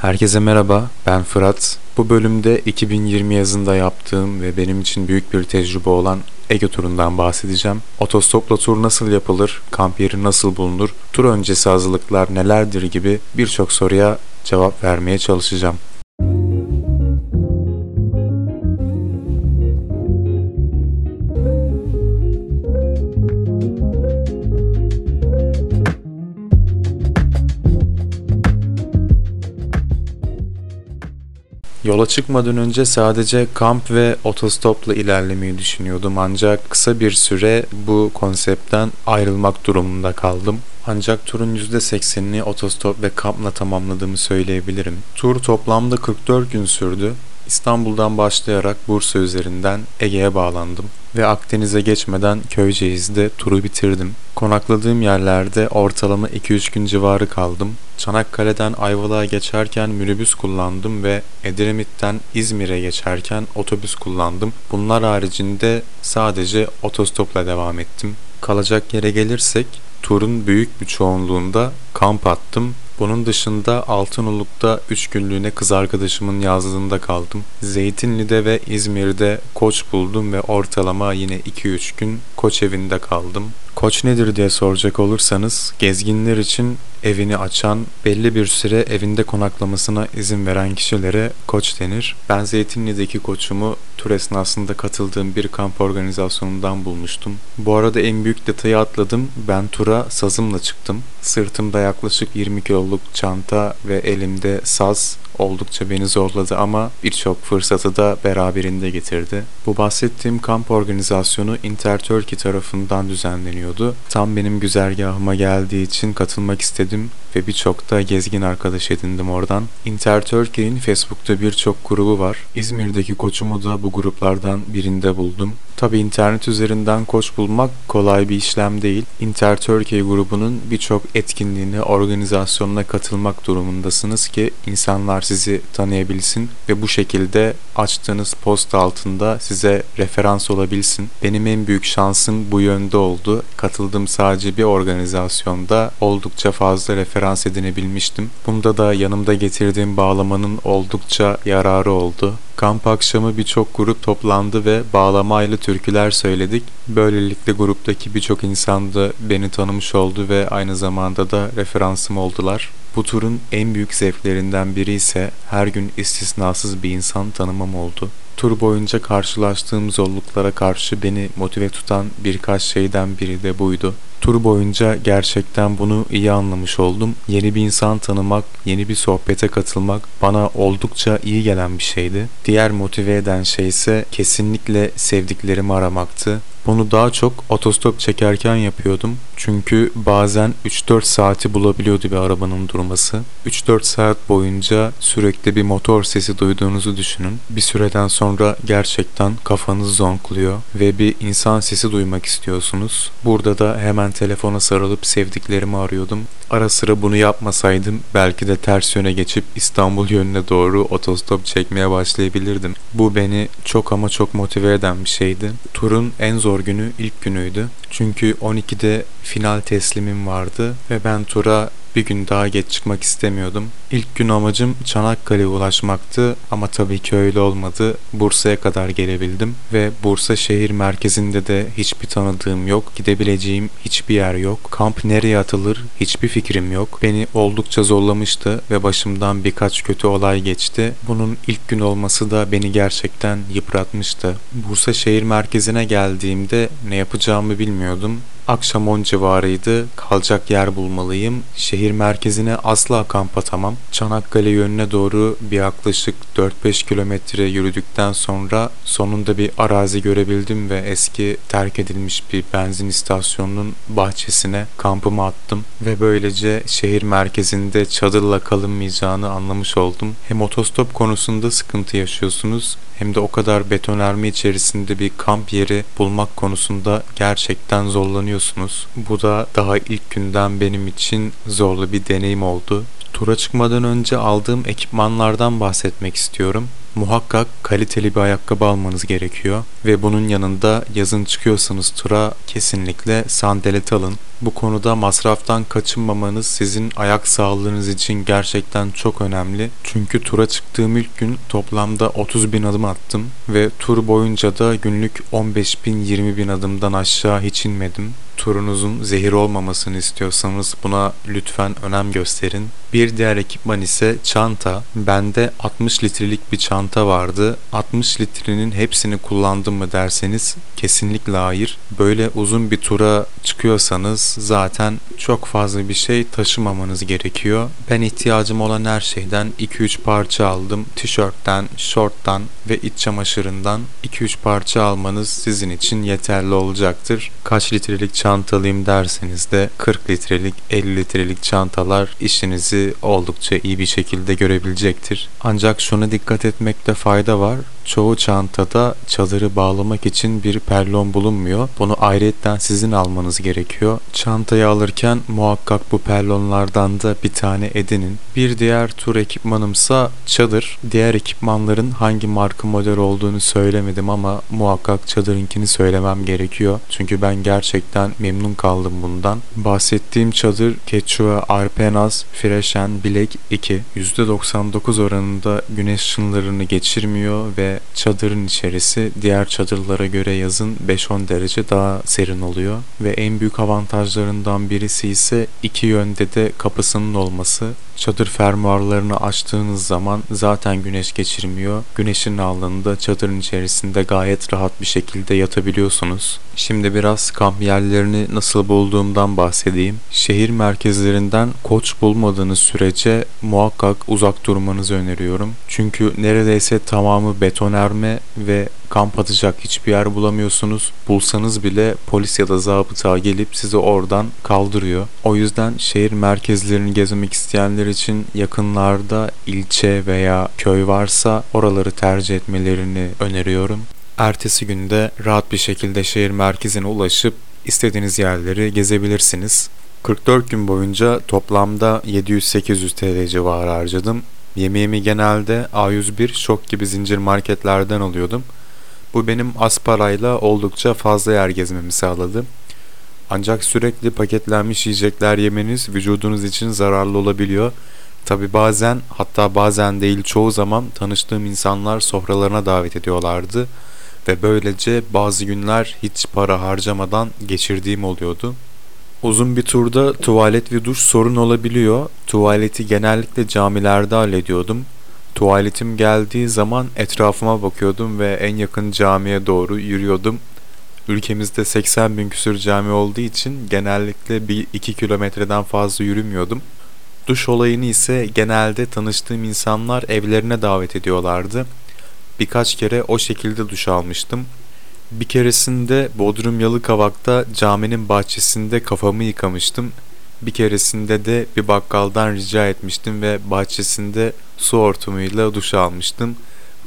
Herkese merhaba, ben Fırat. Bu bölümde 2020 yazında yaptığım ve benim için büyük bir tecrübe olan Ege turundan bahsedeceğim. Otostopla tur nasıl yapılır, kamp yeri nasıl bulunur, tur öncesi hazırlıklar nelerdir gibi birçok soruya cevap vermeye çalışacağım. Yola çıkmadan önce sadece kamp ve otostopla ilerlemeyi düşünüyordum ancak kısa bir süre bu konseptten ayrılmak durumunda kaldım. Ancak turun %80'ini otostop ve kampla tamamladığımı söyleyebilirim. Tur toplamda 44 gün sürdü. İstanbul'dan başlayarak Bursa üzerinden Ege'ye bağlandım ve Akdeniz'e geçmeden Köyceğiz'de turu bitirdim. Konakladığım yerlerde ortalama 2-3 gün civarı kaldım. Çanakkale'den Ayvalık'a geçerken minibüs kullandım ve Edremit'ten İzmir'e geçerken otobüs kullandım. Bunlar haricinde sadece otostopla devam ettim. Kalacak yere gelirsek turun büyük bir çoğunluğunda kamp attım bunun dışında Altınoluk'ta 3 günlüğüne kız arkadaşımın yazlığında kaldım. Zeytinli'de ve İzmir'de koç buldum ve ortalama yine 2-3 gün koç evinde kaldım. Koç nedir diye soracak olursanız gezginler için evini açan, belli bir süre evinde konaklamasına izin veren kişilere koç denir. Ben Zeytinli'deki koçumu tur esnasında katıldığım bir kamp organizasyonundan bulmuştum. Bu arada en büyük detayı atladım. Ben tura sazımla çıktım. Sırtımda yaklaşık 20 kiloluk çanta ve elimde saz oldukça beni zorladı ama birçok fırsatı da beraberinde getirdi. Bu bahsettiğim kamp organizasyonu Interturkey tarafından düzenleniyordu. Tam benim güzergahıma geldiği için katılmak istedim ve birçok da gezgin arkadaş edindim oradan. Interturkey'in Facebook'ta birçok grubu var. İzmir'deki koçumu da bu gruplardan birinde buldum. Tabi internet üzerinden koç bulmak kolay bir işlem değil. Interturkey grubunun birçok etkinliğine, organizasyonuna katılmak durumundasınız ki insanlar sizi tanıyabilsin ve bu şekilde açtığınız post altında size referans olabilsin. Benim en büyük şansım bu yönde oldu. Katıldığım sadece bir organizasyonda oldukça fazla referans edinebilmiştim. Bunda da yanımda getirdiğim bağlamanın oldukça yararı oldu. Kamp akşamı birçok grup toplandı ve bağlamayla türküler söyledik. Böylelikle gruptaki birçok insan da beni tanımış oldu ve aynı zamanda da referansım oldular. Bu turun en büyük zevklerinden biri ise her gün istisnasız bir insan tanımam oldu. Tur boyunca karşılaştığım zorluklara karşı beni motive tutan birkaç şeyden biri de buydu. Tur boyunca gerçekten bunu iyi anlamış oldum. Yeni bir insan tanımak, yeni bir sohbete katılmak bana oldukça iyi gelen bir şeydi. Diğer motive eden şey ise kesinlikle sevdiklerimi aramaktı. Bunu daha çok otostop çekerken yapıyordum. Çünkü bazen 3-4 saati bulabiliyordu bir arabanın durması. 3-4 saat boyunca sürekli bir motor sesi duyduğunuzu düşünün. Bir süreden sonra gerçekten kafanız zonkluyor ve bir insan sesi duymak istiyorsunuz. Burada da hemen telefona sarılıp sevdiklerimi arıyordum. Ara sıra bunu yapmasaydım belki de ters yöne geçip İstanbul yönüne doğru otostop çekmeye başlayabilirdim. Bu beni çok ama çok motive eden bir şeydi. Turun en zor günü ilk günüydü. Çünkü 12'de final teslimim vardı ve ben tura bir gün daha geç çıkmak istemiyordum. İlk gün amacım Çanakkale'ye ulaşmaktı ama tabii ki öyle olmadı. Bursa'ya kadar gelebildim ve Bursa şehir merkezinde de hiçbir tanıdığım yok. Gidebileceğim hiçbir yer yok. Kamp nereye atılır hiçbir fikrim yok. Beni oldukça zorlamıştı ve başımdan birkaç kötü olay geçti. Bunun ilk gün olması da beni gerçekten yıpratmıştı. Bursa şehir merkezine geldiğimde ne yapacağımı bilmiyordum. Akşam 10 civarıydı. Kalacak yer bulmalıyım. Şehir merkezine asla kamp atamam. Çanakkale yönüne doğru bir yaklaşık 4-5 kilometre yürüdükten sonra sonunda bir arazi görebildim ve eski terk edilmiş bir benzin istasyonunun bahçesine kampımı attım ve böylece şehir merkezinde çadırla kalınmayacağını anlamış oldum. Hem otostop konusunda sıkıntı yaşıyorsunuz hem de o kadar betonarme içerisinde bir kamp yeri bulmak konusunda gerçekten zorlanıyorsunuz. Bu da daha ilk günden benim için zorlu bir deneyim oldu. Tura çıkmadan önce aldığım ekipmanlardan bahsetmek istiyorum. Muhakkak kaliteli bir ayakkabı almanız gerekiyor ve bunun yanında yazın çıkıyorsanız tura kesinlikle sandalet alın. Bu konuda masraftan kaçınmamanız sizin ayak sağlığınız için gerçekten çok önemli. Çünkü tura çıktığım ilk gün toplamda 30 bin adım attım ve tur boyunca da günlük 15 bin 20 bin adımdan aşağı hiç inmedim turunuzun zehir olmamasını istiyorsanız buna lütfen önem gösterin. Bir diğer ekipman ise çanta. Bende 60 litrelik bir çanta vardı. 60 litrenin hepsini kullandım mı derseniz kesinlikle hayır. Böyle uzun bir tura çıkıyorsanız zaten çok fazla bir şey taşımamanız gerekiyor. Ben ihtiyacım olan her şeyden 2-3 parça aldım. Tişörtten, şorttan ve iç çamaşırından 2-3 parça almanız sizin için yeterli olacaktır. Kaç litrelik çantalıyım derseniz de 40 litrelik, 50 litrelik çantalar işinizi oldukça iyi bir şekilde görebilecektir. Ancak şuna dikkat etmekte fayda var. Çoğu çantada çadırı bağlamak için bir perlon bulunmuyor. Bunu ayrıyetten sizin almanız gerekiyor. Çantayı alırken muhakkak bu perlonlardan da bir tane edinin. Bir diğer tur ekipmanımsa çadır. Diğer ekipmanların hangi marka model olduğunu söylemedim ama muhakkak çadırınkini söylemem gerekiyor. Çünkü ben gerçekten memnun kaldım bundan. Bahsettiğim çadır Quechua Arpenas Freshen Black 2. %99 oranında güneş ışınlarını geçirmiyor ve çadırın içerisi diğer çadırlara göre yazın 5-10 derece daha serin oluyor ve en büyük avantajlarından birisi ise iki yönde de kapısının olması. Çadır fermuarlarını açtığınız zaman zaten güneş geçirmiyor. Güneşin altında çadırın içerisinde gayet rahat bir şekilde yatabiliyorsunuz. Şimdi biraz kamp yerlerini nasıl bulduğumdan bahsedeyim. Şehir merkezlerinden koç bulmadığınız sürece muhakkak uzak durmanızı öneriyorum. Çünkü neredeyse tamamı betonerme ve kamp atacak hiçbir yer bulamıyorsunuz. Bulsanız bile polis ya da zabıta gelip sizi oradan kaldırıyor. O yüzden şehir merkezlerini gezmek isteyenler için yakınlarda ilçe veya köy varsa oraları tercih etmelerini öneriyorum. Ertesi günde rahat bir şekilde şehir merkezine ulaşıp istediğiniz yerleri gezebilirsiniz. 44 gün boyunca toplamda 700-800 TL civarı harcadım. Yemeğimi genelde A101 şok gibi zincir marketlerden alıyordum. Bu benim az parayla oldukça fazla yer gezmemi sağladı. Ancak sürekli paketlenmiş yiyecekler yemeniz vücudunuz için zararlı olabiliyor. Tabi bazen hatta bazen değil çoğu zaman tanıştığım insanlar sofralarına davet ediyorlardı ve böylece bazı günler hiç para harcamadan geçirdiğim oluyordu. Uzun bir turda tuvalet ve duş sorun olabiliyor. Tuvaleti genellikle camilerde hallediyordum. Tuvaletim geldiği zaman etrafıma bakıyordum ve en yakın camiye doğru yürüyordum. Ülkemizde 80 bin küsür cami olduğu için genellikle bir 2 kilometreden fazla yürümüyordum. Duş olayını ise genelde tanıştığım insanlar evlerine davet ediyorlardı. Birkaç kere o şekilde duş almıştım. Bir keresinde Bodrum Yalıkavak'ta caminin bahçesinde kafamı yıkamıştım. Bir keresinde de bir bakkaldan rica etmiştim ve bahçesinde su hortumuyla duş almıştım.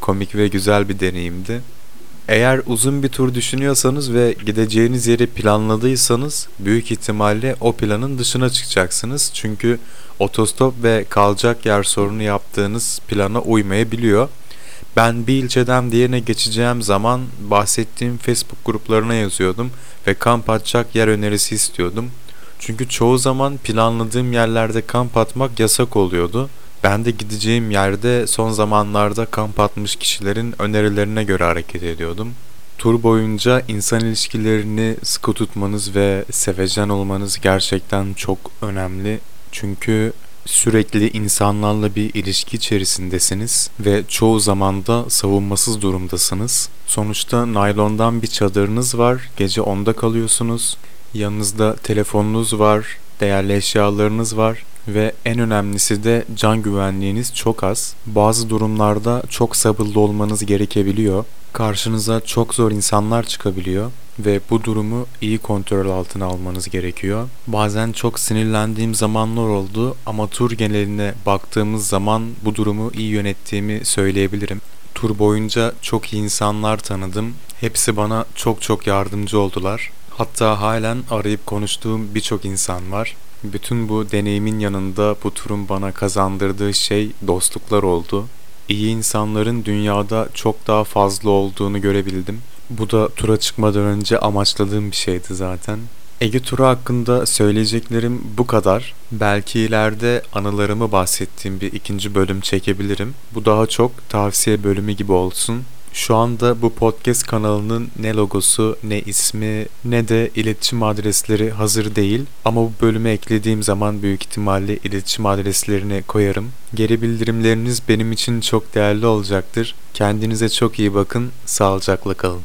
Komik ve güzel bir deneyimdi. Eğer uzun bir tur düşünüyorsanız ve gideceğiniz yeri planladıysanız büyük ihtimalle o planın dışına çıkacaksınız. Çünkü otostop ve kalacak yer sorunu yaptığınız plana uymayabiliyor. Ben bir ilçeden diğerine geçeceğim zaman bahsettiğim Facebook gruplarına yazıyordum ve kamp atacak yer önerisi istiyordum. Çünkü çoğu zaman planladığım yerlerde kamp atmak yasak oluyordu. Ben de gideceğim yerde son zamanlarda kamp atmış kişilerin önerilerine göre hareket ediyordum. Tur boyunca insan ilişkilerini sıkı tutmanız ve sevecen olmanız gerçekten çok önemli. Çünkü sürekli insanlarla bir ilişki içerisindesiniz ve çoğu zaman da savunmasız durumdasınız. Sonuçta naylondan bir çadırınız var, gece onda kalıyorsunuz. Yanınızda telefonunuz var, değerli eşyalarınız var ve en önemlisi de can güvenliğiniz çok az. Bazı durumlarda çok sabırlı olmanız gerekebiliyor. Karşınıza çok zor insanlar çıkabiliyor ve bu durumu iyi kontrol altına almanız gerekiyor. Bazen çok sinirlendiğim zamanlar oldu ama tur geneline baktığımız zaman bu durumu iyi yönettiğimi söyleyebilirim. Tur boyunca çok iyi insanlar tanıdım. Hepsi bana çok çok yardımcı oldular. Hatta halen arayıp konuştuğum birçok insan var. Bütün bu deneyimin yanında bu turun bana kazandırdığı şey dostluklar oldu. İyi insanların dünyada çok daha fazla olduğunu görebildim. Bu da tura çıkmadan önce amaçladığım bir şeydi zaten. Ege turu hakkında söyleyeceklerim bu kadar. Belki ileride anılarımı bahsettiğim bir ikinci bölüm çekebilirim. Bu daha çok tavsiye bölümü gibi olsun. Şu anda bu podcast kanalının ne logosu, ne ismi, ne de iletişim adresleri hazır değil. Ama bu bölüme eklediğim zaman büyük ihtimalle iletişim adreslerini koyarım. Geri bildirimleriniz benim için çok değerli olacaktır. Kendinize çok iyi bakın, sağlıcakla kalın.